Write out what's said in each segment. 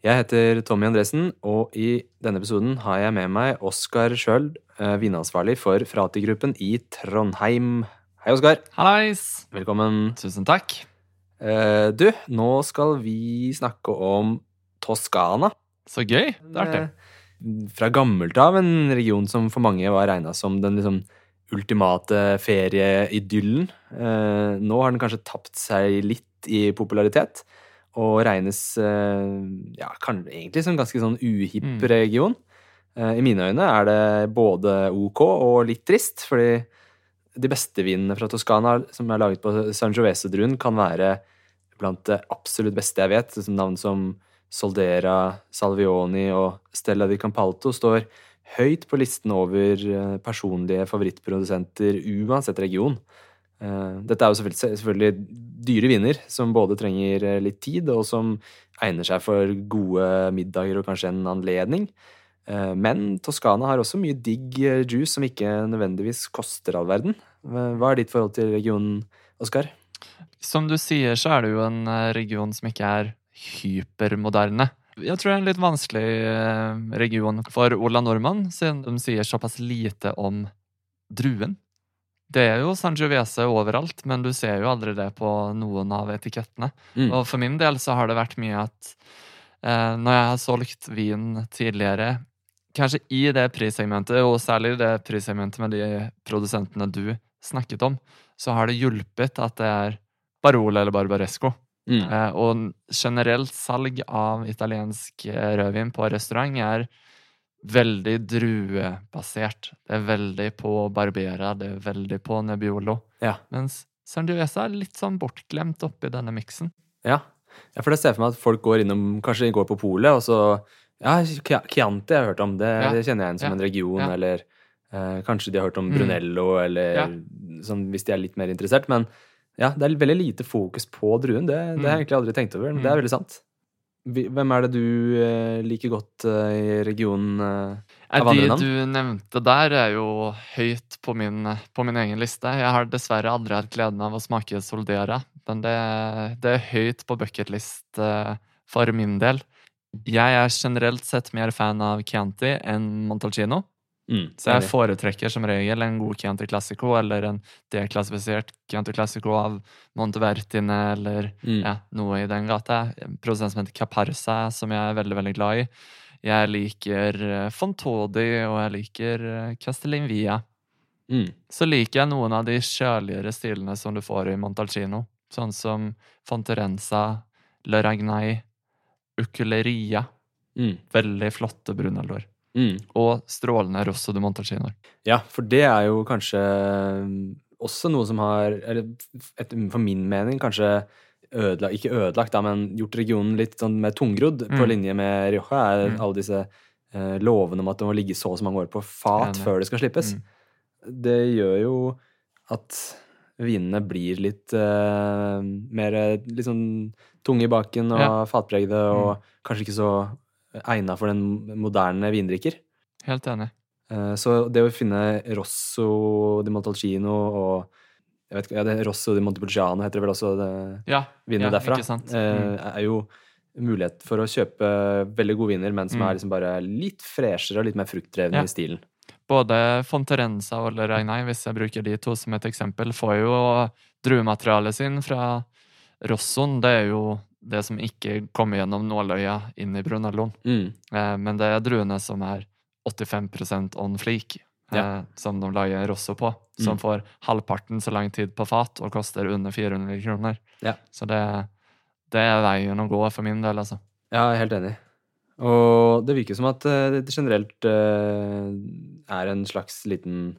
Jeg heter Tommy Andresen, og i denne episoden har jeg med meg Oskar Schjøld, eh, vinansvarlig for Frati-gruppen i Trondheim. Hei, Oskar. Hallais! Velkommen. Tusen takk. Eh, Du, nå skal vi snakke om Toskana. Så gøy. Det er artig. Eh, Fra gammelt av en region som for mange var regna som den liksom ultimate ferieidyllen. Nå har den kanskje tapt seg litt i popularitet, og regnes eh, ja, kan, egentlig som en ganske sånn uhipp Mm. region. Mm. I mine øyne er det både ok og litt trist, fordi de beste vinene fra Toskana som er laget på Sangiovese-druen, kan være blant det absolutt beste jeg vet. Navn som Soldera, Salvioni og Stella di Campalto står høyt på listen over eh, personlige favorittprodusenter uansett region. Eh, Dette er jo selvfølgelig, selvfølgelig dyre viner som både trenger eh, litt tid, og som egner seg for gode middager og kanskje en anledning. Eh, Men Toskana har også mye digg juice som ikke nødvendigvis koster all verden. Hva er ditt forhold til regionen, Oskar? Som du sier, så er det jo en region som ikke er hypermoderne. Jeg tror det er en litt vanskelig region for Ola Nordmann, siden de sier såpass lite om druen. Det er jo Sangiovese overalt, men du ser jo aldri det på noen av etikettene. Mm. Og for min del så har det vært mye at eh, når jeg har solgt vin tidligere, kanskje i det prissegmentet, og særlig det prissegmentet med de produsentene du snakket om, så har det hjulpet at det er Barolo eller Barbaresco. Mm. Eh, og generelt salg av italiensk eh, rødvin på restaurant er veldig druebasert. Det er veldig på Barbera, det er veldig på Nebbiolo. Ja. Mens Sangiovese er litt sånn bortglemt oppi denne miksen. Ja. ja, for det ser jeg for meg at folk går innom Kanskje går på polet, og så Ja, Chianti har jeg hørt om. Det, Ja. det kjenner jeg igjen som en region. Eller eh, kanskje de har hørt om Mm. Brunello, eller Ja. sånn hvis de er litt mer interessert. Men ja, det er veldig lite fokus på druen. Det, det har jeg egentlig aldri tenkt over. Men det er Mm. veldig sant. Hvem er det du eh, liker godt eh, i regionen? eh? Eh, Av andre De du nevnte der, er jo høyt på min, på min egen liste. Jeg har dessverre aldri hatt gleden av å smake Soldera, men det, det er høyt på bucketlist eh, for min del. Jeg er generelt sett mer fan av Chianti enn Montalcino, Mm, så jeg foretrekker som regel en god Chianti Classico eller en deklassifisert Chianti Classico av Montevertine eller Mm. ja, noe i den gata. En produsent som heter Caparsa, som jeg er veldig, veldig glad i. Jeg liker eh, Fontodi, og jeg liker Castellin Castellinvia. Mm. Så liker jeg noen av de kjøligere stilene som du får i Montalcino. Sånn som Fonterenza, Le Ragnai, Uculeria. Mm. Veldig flotte bruneldoer. Mm. Og strålende Rosso de Montalcino. Ja, for det er jo kanskje mm, også noe som har, eller et, for min mening, kanskje ødelagt, ikke ødelagt, da, men gjort regionen litt sånn mer tungrodd, på Mm. linje med Rioja, er Mm. alle disse eh, lovene om at det må ligge så og så mange år på fat Enig. før det skal slippes. Mm. Det gjør jo at vinene blir litt eh, mer eh, litt sånn tunge i baken og Ja. Mm. fatpregede, og kanskje ikke så egna for den moderne vindrikker. Helt enig. Eh, Så det å finne Rosso di Montalcino og jeg vet ikke, ja, det Rosso di Montepulciano heter det vel også, det Ja, vinet ja, derfra. eh, Mm. er jo mulighet for å kjøpe veldig gode viner, men som Mm. er liksom bare litt freshere og litt mer fruktdrevne Ja. i stilen. Både Fonterenza og Le Ragnai, hvis jeg bruker de to som et eksempel, får jo druematerialet sin fra Rossoen. Det er jo det som ikke kommer gjennom nåløya inn i Brunelloen. Mm. Eh, men det er druene som er 85 on fleak, eh, Ja. som de lager Rosso på. Som Mm. får halvparten så lang tid på fat og koster under 400 kroner. Ja. Så det, det er veien å gå for min del, altså. Ja, jeg er helt enig. Og det virker som at eh, det generelt eh, er en slags liten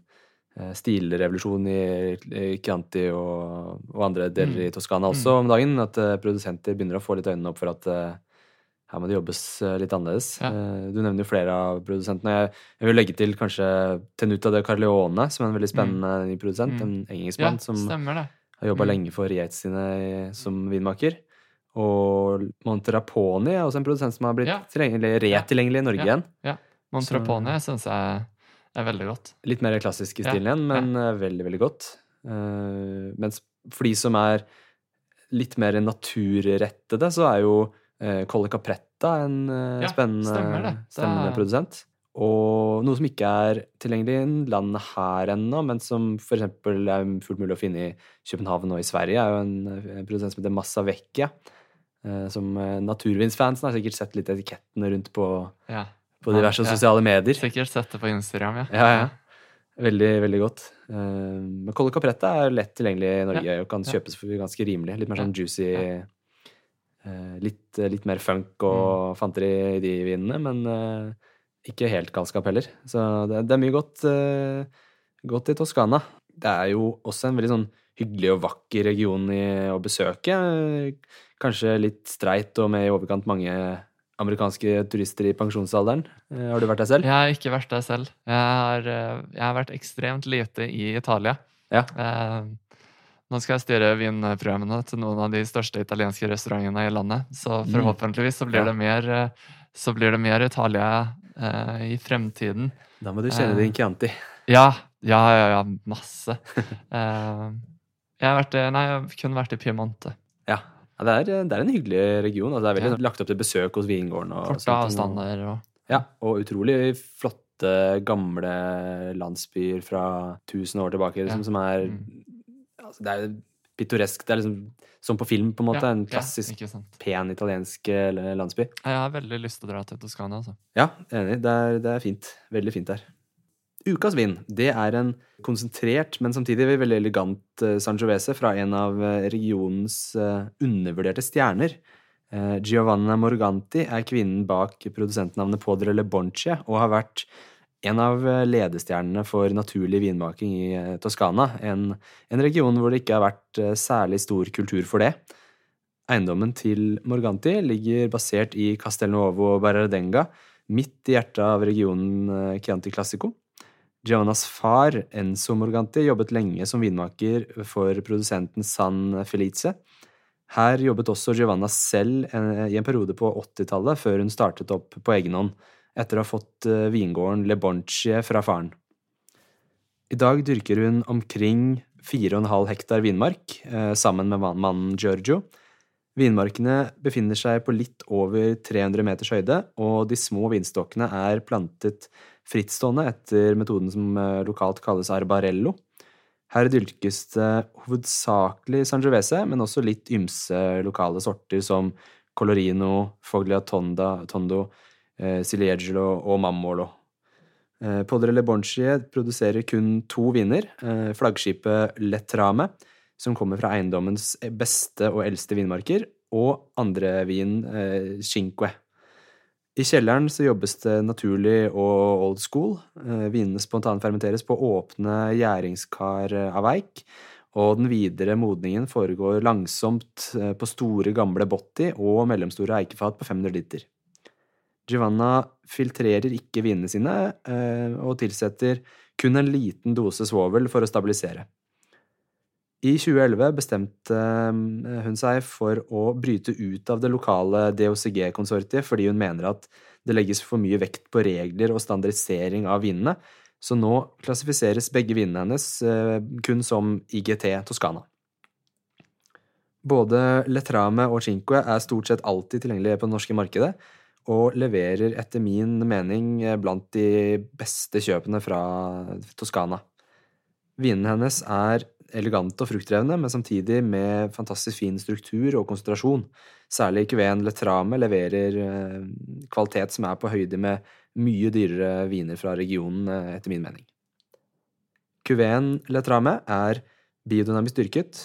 stilrevolusjon i, Chianti og, og andre deler Mm. i Toskana også om dagen. At eh, produsenter begynner å få litt øynene opp for at eh, her må det jobbes eh, litt annerledes. Ja. Eh, Du nevner jo flere av produsentene. Jeg, jeg vil legge til kanskje Tenuta de Carleone, som er en veldig spennende ny produsent. En En Ja, som har jobba Mm. lenge for Yates sine som vinmaker. Og Monteraponi er også en produsent som har blitt Ja. tilgjengelig, retilgjengelig i Norge Ja. igjen. Montrapone syns jeg er veldig godt. Litt mer klassisk i stilen igjen, men eh, veldig, veldig godt. Uh, mens for de som er litt mer naturrettede, så er jo uh, Colle Capretta en uh, spennende, det. Det spennende er- produsent. Og noe som ikke er tilgjengelig i landet her ennå, men som f.eks. er fullt mulig å finne i København og i Sverige, er jo en, en produsent som heter Massa Vecchia. eh, som naturvinsfansen har sikkert sett litt etikettene rundt på, Ja. På diverse Ja, sosiale medier. Sikkert sett det på Instagram, ja. Ja, ja. Veldig, veldig godt. Eh, men Colle Capretta er lett tilgjengelig i Norge og kan kjøpes for ganske rimelig. Litt mer sånn juicy eh, litt, litt mer funk og fanteri i de vinene, men eh, ikke helt galskap heller. Så det, det er mye godt, eh, godt i Toskana. Det er jo også en veldig sånn hyggelig og vakker region i, å besøke. Kanskje litt streit og med i overkant mange amerikanske turister i pensjonsalderen. Eh, Har du vært der selv? Jeg har ikke vært der selv. Jeg har, eh, jeg har vært ekstremt lite i Italia. Ja. Eh, nå skal jeg styre vinprøvene til noen av de største italienske restaurantene i landet. Så Mm. forhåpentligvis så blir, det, mer, så blir det mer Italia eh, i fremtiden. Da må du kjenne din Chianti. Ja, ja, ja, ja masse. Jeg har vært, nei, jeg har kun vært i Piemonte. Ja. det, er, det er en hyggelig region. Altså det er veldig Ja. sånn lagt opp til besøk hos vingården. Og Korte avstander og Ja, og utrolig flotte, gamle landsbyer fra 1000 år tilbake, liksom, Ja. som er Mm. altså Det er pittoresk. Det er liksom som på film, på en måte. Ja, en klassisk, ja, pen italiensk eh, landsby. Jeg har veldig lyst til å dra til Toskana. Altså. Ja, enig. Det er, det er fint. Veldig fint der. Ukas vin det er en konsentrert, men samtidig veldig elegant eh, Sangiovese fra en av eh, regionens eh, undervurderte stjerner. Giovanna Morganti er kvinnen bak produsentnavnet Podre Le Bonche og har vært en av ledestjernene for naturlig vinmaking i Toskana, en, en region hvor det ikke har vært særlig stor kultur for det. Eiendommen til Morganti ligger basert i Castelnuovo Barradenga, midt i hjertet av regionen Chianti Classico. Giovannas far, Enzo Morganti, jobbet lenge som vinmaker for produsenten San Felice. Her jobbet også Giovanna selv eh, i en periode på 80-tallet, før hun startet opp på egen hånd, etter å ha fått eh, vingården Le Boncie fra faren. I dag dyrker hun omkring 4,5 hektar vinmark, eh, sammen med mannen Giorgio. Vinmarkene befinner seg på litt over 300 meters høyde, og de små vinstokkene er plantet frittstående etter metoden som eh, lokalt kalles arbarello. Her dyrkes det hovedsakelig sangiovese, men også litt ymse lokale sorter som colorino, foglia tonda, tondo, eh, og mammolo. Eh, Podre Le Boncie produserer kun to viner, eh, flaggskipet Letrame, som kommer fra eiendommens beste og eldste vinmarker, og andre vin, eh, Cinque. I kjelleren så jobbes det naturlig og old school. Eh, Vinene spontanfermenteres på åpne gjæringskar eh, av eik, og den videre modningen foregår langsomt eh, på store, gamle botti og mellomstore eikefat på 500 liter. Giovanna filtrerer ikke vinene sine og tilsetter kun en liten dose svovel for å stabilisere. I 2011 bestemte eh, hun seg for å bryte ut av det lokale DOCG-konsortiet fordi hun mener at det legges for mye vekt på regler og standardisering av vinene, så nå klassifiseres begge vinene hennes eh, kun som IGT Toskana. Både Letrame og Cinque er stort sett alltid tilgjengelige på det norske markedet, og leverer etter min mening eh, blant de beste kjøpene fra Toskana. Vinene hennes er elegante og fruktdrevne, men samtidig med fantastisk fin struktur og konsentrasjon. Særlig Cuveen Letrame leverer eh, kvalitet som er på høyde med mye dyrere viner fra regionen, eh, etter min mening. Cuveen Letrame er biodynamisk dyrket.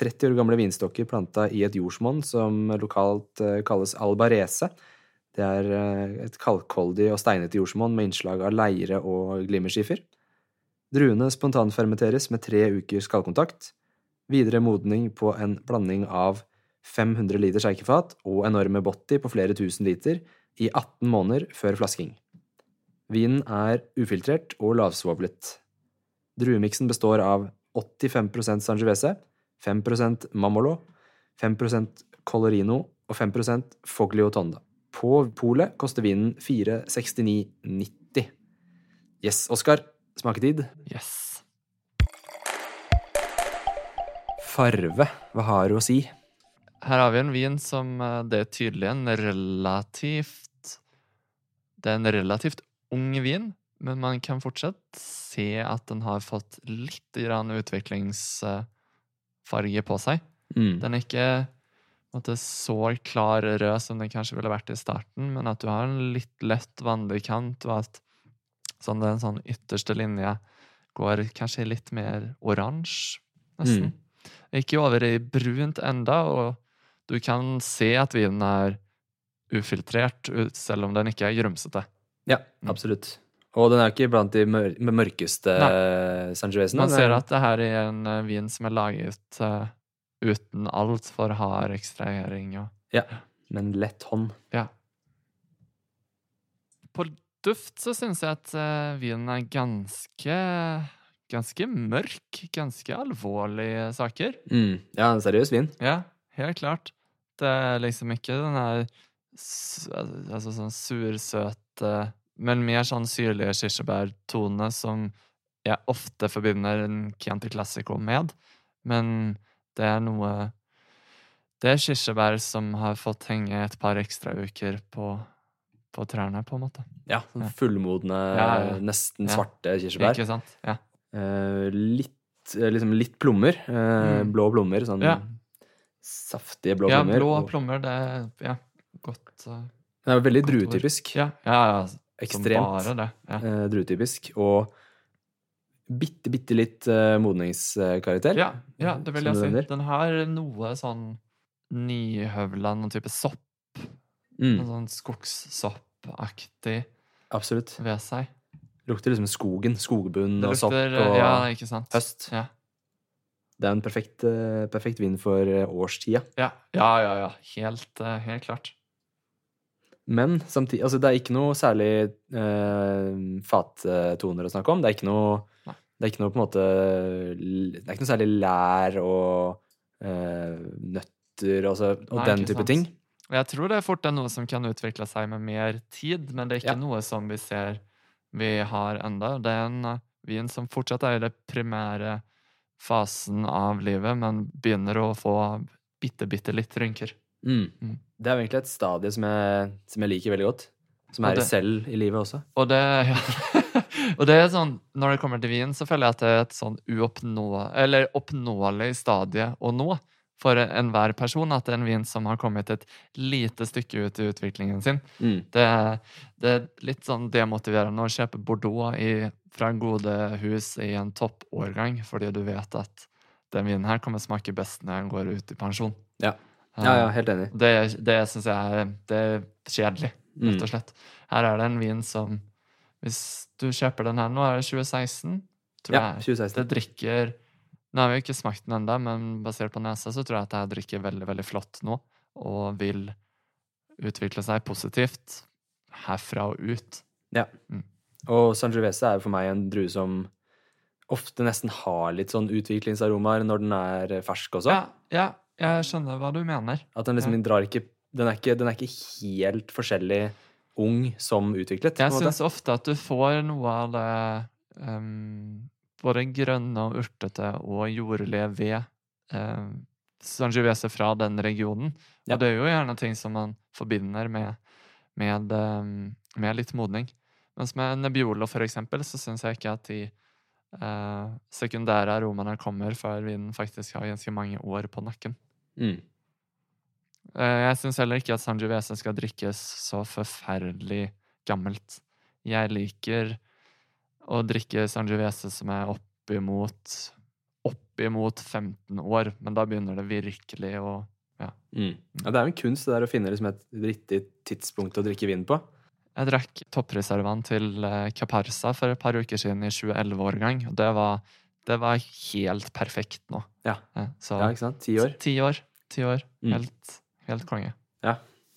30 år gamle vinstokker planta i et jordsmonn som lokalt eh, kalles albarese. Det er et kalkholdig og steinete jordsmonn med innslag av leire og glimmerskifer. Druene spontanfermenteres med tre ukers skallkontakt. Videre modning på en blanding av 500 liter sjeikefat og enorme botti på flere tusen liter i 18 måneder før flasking. Vinen er ufiltrert og lavsvovlet. Druemiksen består av 85% Sangiovese, 5% Mammolo, 5% Colorino og 5 Foglio Tonda. På polet koster vinen 469,90. Yes, Oskar. Smaketid. Yes. Farve, hva har du å si? Her har vi en vin som eh, det er tydelig en relativt Det er en relativt ung vin, men man kan fortsatt se at den har fått litt grann utviklingsfarge på seg. Mm. Den er ikke måte, så klar rød som den kanskje ville vært i starten, men at du har en litt lett vannlig kant, og at sånn, den sånn ytterste linje går kanskje litt mer oransje, nesten. Ikke over i brunt enda, og du kan se at vinen er ufiltrert, ut- selv om den ikke er grumsete. Ja, Mm. absolutt. Og den er ikke blant de mør med mørkeste Sangiovesene. Man ser at det her er en eh, vin som er laget uh, uten altfor hard ekstrahering. Og, Ja, en lett hånd. ja. På duft så syns jeg at eh, vinen er ganske Ganske mørk. Ganske alvorlige saker. Mm. Ja, en seriøs vin. Ja, helt klart. Det er liksom ikke den der altså sånn sursøte, men mer sånn syrlige kirsebærtone som jeg ofte forbinder en Chianti Classico med. Men det er noe Det er kirsebær som har fått henge et par ekstra uker på, på trærne, på en måte. Ja, sånn fullmodne, Ja, ja. nesten Ja. svarte kirsebær. Ikke sant? Ja. Eh, litt, eh, liksom litt plommer. Eh, Mm. Blå plommer. Sånn Ja. saftige blå plommer. ja, blå plommer, det er ja, godt uh, Det er veldig druetypisk. Ja, ja, ja. Ekstremt. Eh, druetypisk. Og bitte, bitte litt uh, modningskarakter. Ja, ja, det vil jeg si. Den har noe sånn nyhøvla, noen type sopp. Mm, En sånn skogssoppaktig absolutt. ved seg. Lukter liksom skogen. Skogbunn og sopp og Ja, ikke sant? høst. Ja. Det er en perfekt, eh, perfekt vind for eh, årstida. Ja, ja, ja. ja. Helt, eh, helt klart. Men samtidig Altså, det er ikke noe særlig eh, fattoner å snakke om. Det er ikke noe Nei. Det er ikke noe på en måte Det er ikke noe særlig lær og eh, nøtter og, så, og Nei, den type sant. ting. Og jeg tror det er fort er noe som kan utvikle seg med mer tid, men det er ikke Ja. noe som vi ser vi har enda. Det er en eh, vin som fortsatt er i det primære fasen av livet, men begynner å få bitte, bitte litt rynker. Mm. Mm. Det er egentlig et stadie som jeg, som jeg liker veldig godt. Som er det- selv i livet også. Og det, ja. og det er sånn, når det kommer til vin, så føler jeg at det er et sånn uoppnå, eller oppnåelig stadie å nå for enhver person. At en vin som har kommet et lite stykke ut i utviklingen sin. Mm. Det, det er litt sånn demotiverende å kjøpe Bordeaux i, fra gode hus i en toppårgang, fordi du vet at den vinen her kommer smake best når den går ut i pensjon. Ja. Ja, ja, helt enig. Det, det syns jeg er, det er kjedelig, rett Mm. og slett. Her er det en vin som Hvis du kjøper den her nå, er det 2016, tror Ja, jeg. 2016. Det drikker Nå har vi jo ikke smakt den ennå, men basert på nesa så tror jeg at jeg drikker veldig, veldig flott nå. Og vil utvikle seg positivt herfra og ut. Ja, Og Sangiovese er jo for meg en drue som ofte nesten har litt sånn utviklingsaromaer når den er fersk også. Ja, ja, jeg skjønner hva du mener. At den liksom drar ikke den, er ikke den er ikke helt forskjellig ung som utviklet. Jeg syns ofte at du får noe av det ehm, Både grønne og urtete og jordlige ved eh, Sangiovese fra den regionen. Ja. Og det er jo gjerne ting som man forbinder med, med, ehm, med litt modning. Mens med Nebbiolo, for eksempel, så syns jeg ikke at de eh, sekundære aromaene kommer før vinen faktisk har ganske mange år på nakken. Mm. Eh, Jeg syns heller ikke at Sangiovese skal drikkes så forferdelig gammelt. Jeg liker å drikke Sangiovese som er oppimot oppimot 15 år, men da begynner det virkelig å Mm. Ja, det er jo en kunst det der å finne liksom et riktig tidspunkt å drikke vin på. Jeg drakk toppreservene til Caparsa for et par uker siden i 2011-årgang, og det var, det var helt perfekt nå. Ja. Eh, Så Ja, ikke sant? Ti år. Ti år. ti år. Mm. Helt, helt konge.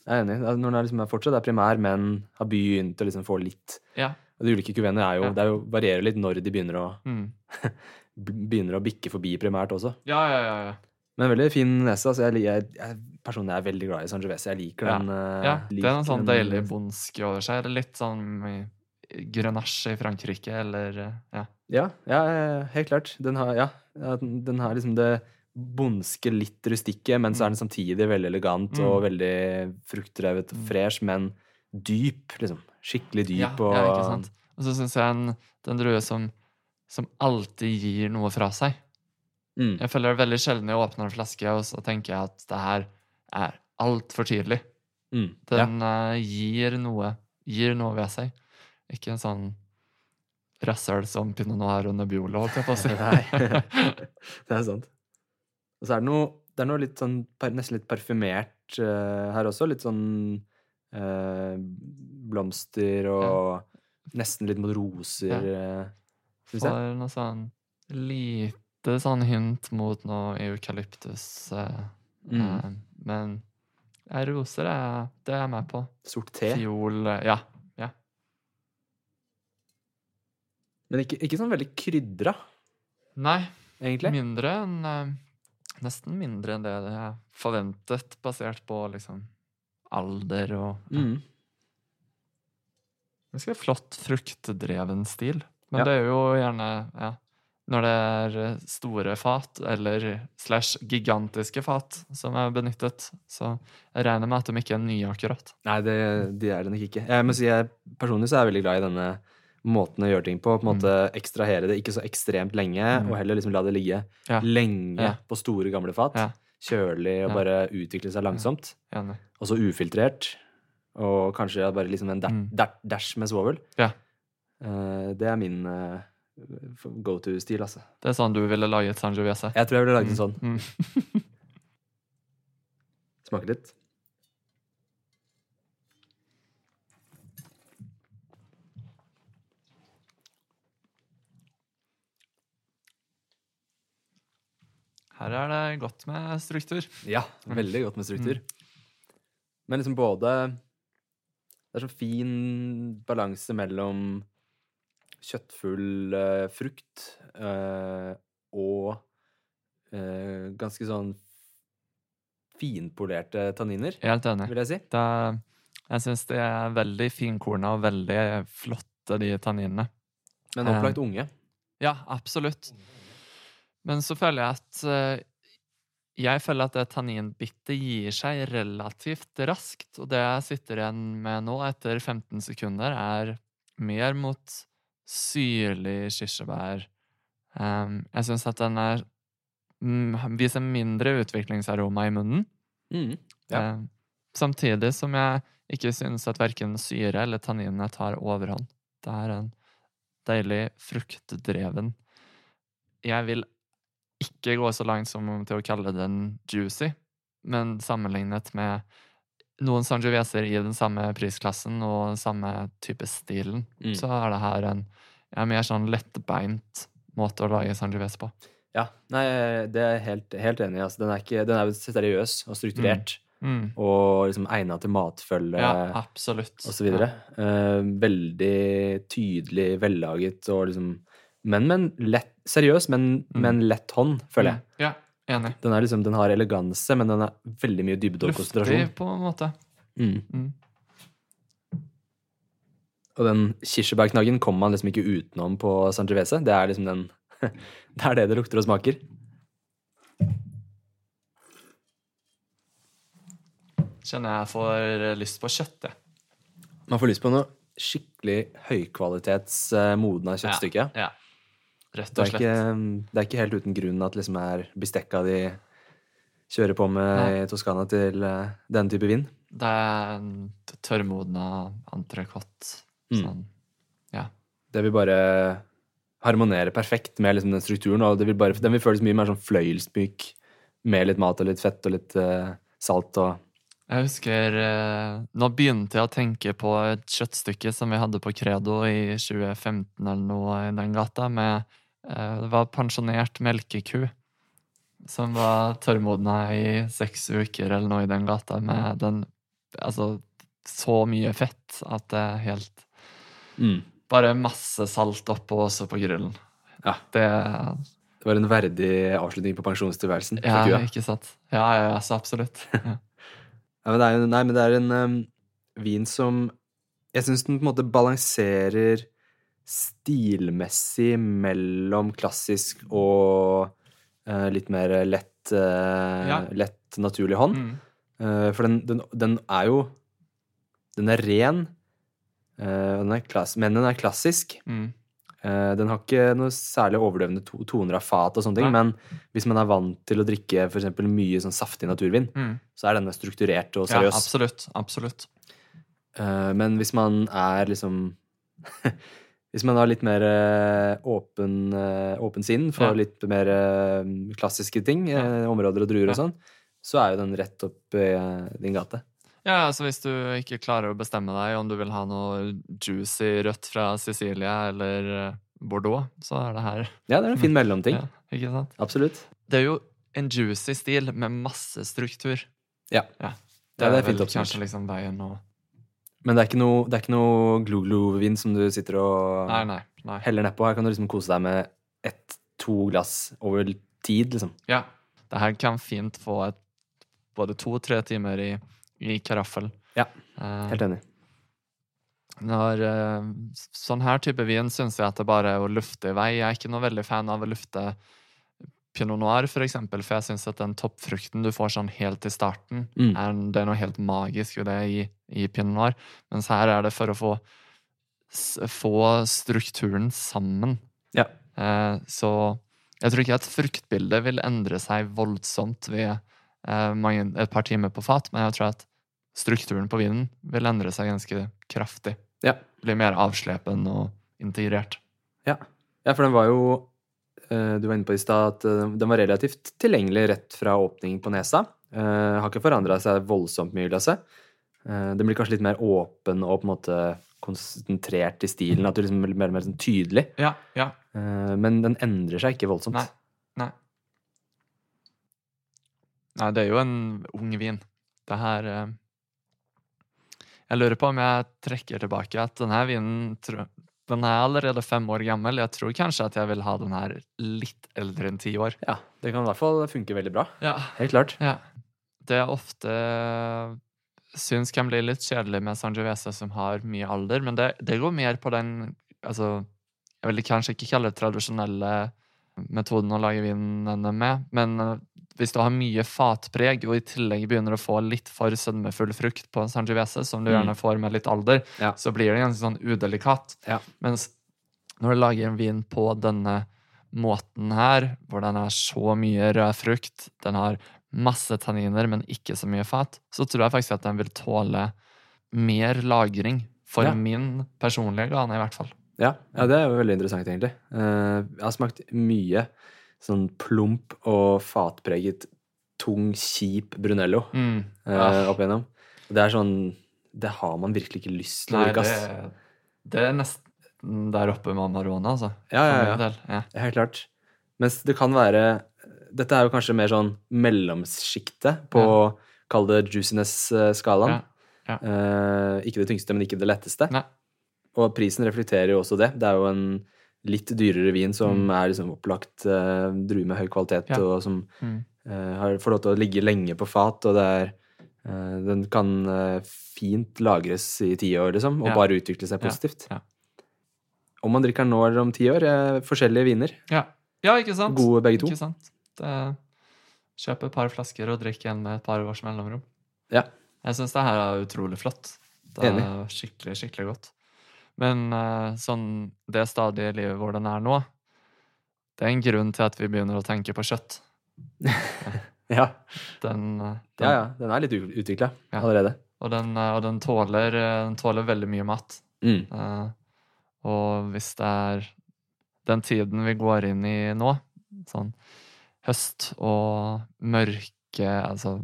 Jeg er enig. Når den er liksom fortsatt er primær, men har begynt å liksom få litt Ja. De ulike kuvenene er jo, Ja. det jo varierer litt når de begynner å, Mm. begynner å bikke forbi primært også. Ja, ja, ja. ja. Men veldig fin nese. Altså, jeg, jeg, jeg personlig er veldig glad i Sangiovese. Jeg liker Ja. den. eh, ja. Det er noe sånn deilig bondsk over seg. Litt sånn Grenache i Frankrike, eller eh, ja. Ja, ja, helt klart. Den har, ja, den har liksom det bondske, litt rustikke, men så er den samtidig veldig elegant Mm. og veldig fruktdrevet og Mm. fresh, men dyp, liksom. Skikkelig dyp ja, og ja, ikke sant? Og så syns jeg en, er drue som, som alltid gir noe fra seg. Mm. Jeg føler det veldig sjelden jeg åpner en flaske, og så tenker jeg at det her er altfor tydelig. Mm. Ja. Den eh, gir noe gir noe ved seg. Ikke en sånn rasshøl som Pinot Noir og Nebbiolo, holdt jeg på å si. Nei. det er sant. Og så er det noe, det er noe litt sånn nesten litt parfymert uh, her også. Litt sånn eh, blomster og nesten litt mot roser. Ja. Jeg. Får noe sånn lite sånn hint mot noe eukalyptus. eh, Mm. eh, men ja, roser er det er jeg med på. Sort te. Fiol eh, Ja. ja. Men ikke, ikke sånn veldig krydra, Nei, egentlig. mindre enn eh, Nesten mindre enn det jeg forventet, basert på liksom alder og ja. Mm. Ganske flott fruktdreven stil. Men Ja. det er jo gjerne ja, når det er store fat, eller slash gigantiske fat, som er benyttet. Så jeg regner med at de ikke er nye, akkurat. Nei, det, de er det nok ikke. Jeg må si jeg personlig så er jeg veldig glad i denne måten å gjøre ting på. På en måte ekstrahere det ikke så ekstremt lenge, Mm. og heller liksom la det ligge Ja. lenge Ja. på store, gamle fat. Kjølig og bare utvikle seg langsomt. Og så ufiltrert. Og kanskje bare liksom en Mm. dash med svovel. Ja. Eh, det er min eh, go to-stil, altså. Det er sånn du ville laget Sangiovese. Jeg tror jeg ville lagd en sånn. Mm. Smake litt. Her er det godt med struktur. Ja, Mm. veldig godt med struktur. Men liksom både Det er sånn fin balanse mellom kjøttfull uh, frukt uh, og uh, ganske sånn finpolerte tanniner, Helt enig. vil jeg si. Det jeg syns det er veldig finkorna og veldig flotte, de tanninene. Men opplagt unge. Ja, absolutt. Men så føler jeg at Jeg føler at det tanninbittet gir seg relativt raskt. Og det jeg sitter igjen med nå, etter 15 sekunder, er mer mot syrlig kirsebær. Um, jeg syns at den er mm, viser mindre utviklingsaroma i munnen. Mm. Ja. um, samtidig som jeg ikke syns at verken syre eller tanninene tar overhånd. Det er en deilig fruktdreven Jeg vil ikke gå så langt som til å kalle den juicy, men sammenlignet med noen Sangioveser i den samme prisklassen og den samme type stilen, Mm. så er det her en ja, mer sånn lettbeint måte å lage Sangiovese på. ja. Nei, det er jeg helt, helt enig i. Altså, den, er ikke, den er seriøs og strukturert. Mm. Og liksom egna til matfølge. Ja, absolutt. og så videre. Eh, veldig tydelig, vellaget og liksom Men med en lett Seriøs, men med en lett hånd, føler jeg. Mm. Ja, enig. Den, liksom, den har eleganse, men den er veldig mye dybde og Luftig, konsentrasjon. på en måte. Mm. Mm. Og den kirsebærknaggen kommer man liksom ikke utenom på Sangiovese. Det er liksom den Det er det det lukter og smaker. Kjenner jeg får lyst på kjøtt, jeg. Man får lyst på noe skikkelig høykvalitets eh, modna kjøttstykke. Ja. Rett Det er, ikke, det er ikke helt uten grunn at liksom er bestekka de kjører på med Nei. i Toskana til uh, denne type vin. Det er tørrmodna entrecôte. Mm. Sånn. Ja. Det vil bare harmonere perfekt med liksom den strukturen, og det vil bare, den vil føles mye mer sånn fløyelsmyk med litt mat og litt fett og litt uh, salt og Jeg husker uh, Nå begynte jeg å tenke på et kjøttstykke som vi hadde på Credo i 2015 eller noe i den gata, med Det var pensjonert melkeku. som var tørrmodna i seks uker eller noe i den gata, med den Altså, så mye fett at det er helt Mm. Bare masse salt oppå også på grillen. Ja. Det Det var en verdig avslutning på pensjonstilværelsen. Ja, kua. ikke sant? Ja, ja, ja, så absolutt. Ja. Ja, men det er, nei, men det er en um, vin som Jeg syns den på en måte balanserer stilmessig mellom klassisk og uh, litt mer lett, uh, Ja. lett naturlig hånd. Mm. Uh, for den, den, den er jo Den er ren, den er klass, men den er klassisk. Mm. Den har ikke noe særlig overdøvende to toner av fat, og sånne ting, Nei. men hvis man er vant til å drikke for eksempel mye sånn saftig naturvin, Mm. så er denne strukturert og Ja, seriøs. absolutt. Absolutt. Eh, men hvis man er liksom Hvis man har litt mer eh, åpen, eh, åpen sinn for Ja. litt mer eh, klassiske ting, ja. områder og druer og sånn, så er jo den rett opp i din gate. Ja, altså Hvis du ikke klarer å bestemme deg om du vil ha noe juicy rødt fra Sicilia eller Bordeaux, så er det her. Ja, det er en fin mellomting. Ja, ikke sant? Absolutt. Det er jo en juicy stil med masse struktur. Ja. ja. Ja, det er fint vel oppsummert. kanskje liksom veien å Men det er ikke noe, det er ikke noe glo-glo-vin som du sitter og Nei, nei. nei. heller nedpå. Her kan du liksom kose deg med ett-to glass over tid, liksom. Ja. Det her kan fint få et både to-tre timer i, i karaffel. Ja, Eh, Helt enig. Når eh, sånn her type vin syns jeg at det bare er å lufte i vei. Jeg er ikke noe veldig fan av å lufte pinot noir, for eksempel, for jeg syns at den toppfrukten du får sånn helt i starten, Mm. er, det er noe helt magisk ved det i, i pinot noir. Mens her er det for å få, få strukturen sammen. Ja. Eh, så jeg tror ikke at fruktbildet vil endre seg voldsomt ved eh, mange, et par timer på fat, men jeg tror at strukturen på vinen vil endre seg ganske kraftig. Ja. Blir mer avslepen og integrert. Ja. ja, for den var jo Du var inne på i stad at eh, den var relativt tilgjengelig rett fra åpning på nesa. Uh, Har ikke forandra seg voldsomt mye glasset. Eh, Den blir kanskje litt mer åpen og på en måte konsentrert i stilen. At du liksom blir mer og mer sånn tydelig. Ja, ja. Uh, Men den endrer seg ikke voldsomt. Nei. Nei. Nei, det er jo en ung vin. Det her eh, Jeg lurer på om jeg trekker tilbake at denne vinen tro- Den er allerede fem år gammel. Jeg tror kanskje at jeg vil ha den her litt eldre enn ti år. Ja, det kan i hvert fall funke veldig bra. Ja. Helt klart. Ja. Det jeg ofte syns kan bli litt kjedelig med Sangiovese som har mye alder, men det, det går mer på den altså, Jeg vil kanskje ikke kalle det tradisjonelle metoden å lage vinen med, men hvis du har mye fatpreg og i tillegg begynner å få litt for sødmefull frukt på Sangiovese, som du Mm. gjerne får med litt alder, Ja. så blir det ganske sånn udelikat. Ja. Mens når du lager en vin på denne måten her, hvor den er så mye rød frukt, den har masse tanniner, men ikke så mye fat, så tror jeg faktisk at den vil tåle mer lagring. For Ja. min personlige gane, i hvert fall. Ja, ja, det er jo veldig interessant, egentlig. Eh, jeg har smakt mye sånn plump og fatpreget, tung, kjip Brunello Mm. eh, Ja. opp igjennom. Og det er sånn Det har man virkelig ikke lyst til å drikke, ass. det er nesten der oppe med Amarone, altså. Ja, ja, ja. ja. Helt klart. Mens det kan være Dette er jo kanskje mer sånn mellomsjiktet på Kall det juiciness-skalaen. Ja, ja. Eh, ikke det tyngste, men ikke det letteste. Nei. Og prisen reflekterer jo også det. Det er jo en litt dyrere vin som er liksom opplagt uh, drue med høy kvalitet, Mm. Ja. og som Mm. eh, har, får lov til å ligge lenge på fat, og det er eh, Den kan fint lagres i ti år, liksom, og Ja. bare utvikle seg positivt. ja. Om man drikker den nå eller om ti år, forskjellige viner. Ja. ja, ikke sant? Gode begge to. Ikke sant? Det, kjøp et par flasker og drikk en med et par års mellomrom. Ja. Jeg syns det her er utrolig flott. Det er skikkelig, skikkelig godt. Men eh, sånn det stadiet i livet hvor den er nå, det er en grunn til at vi begynner å tenke på kjøtt. Ja, Den, eh, den, ja, ja. Den er litt utvikla Ja. allerede. Og, den, eh, og den, tåler, eh, den tåler veldig mye mat. Mm. Uh, og hvis det er den tiden vi går inn i nå, sånn høst og mørke, altså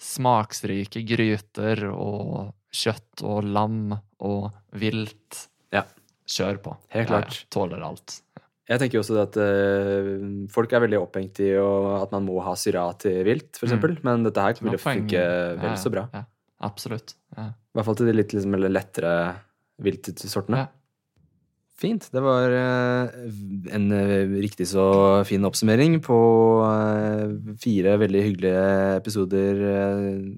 smaksrike gryter og kjøtt og lam og vilt Ja. Kjør på. Helt klart. Jeg. Tåler alt. Jeg tenker også at uh, folk er veldig opphengt i at man må ha syra til vilt, for Mm. Men dette her vil funke vel Ja, så bra. Ja, absolutt. I hvert fall til de litt liksom, lettere viltsortene. Ja. Fint. Det var eh, en eh, riktig så fin oppsummering på eh, fire veldig hyggelige episoder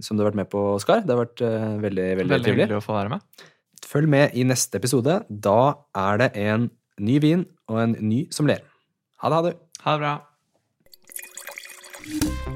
som du har vært med på, Oskar. Det har vært veldig, veldig, Veldig trivelig. hyggelig å få være med. Følg med i neste episode. Da er det en ny vin og en ny sommelier. Ha det, ha det. Ha det bra.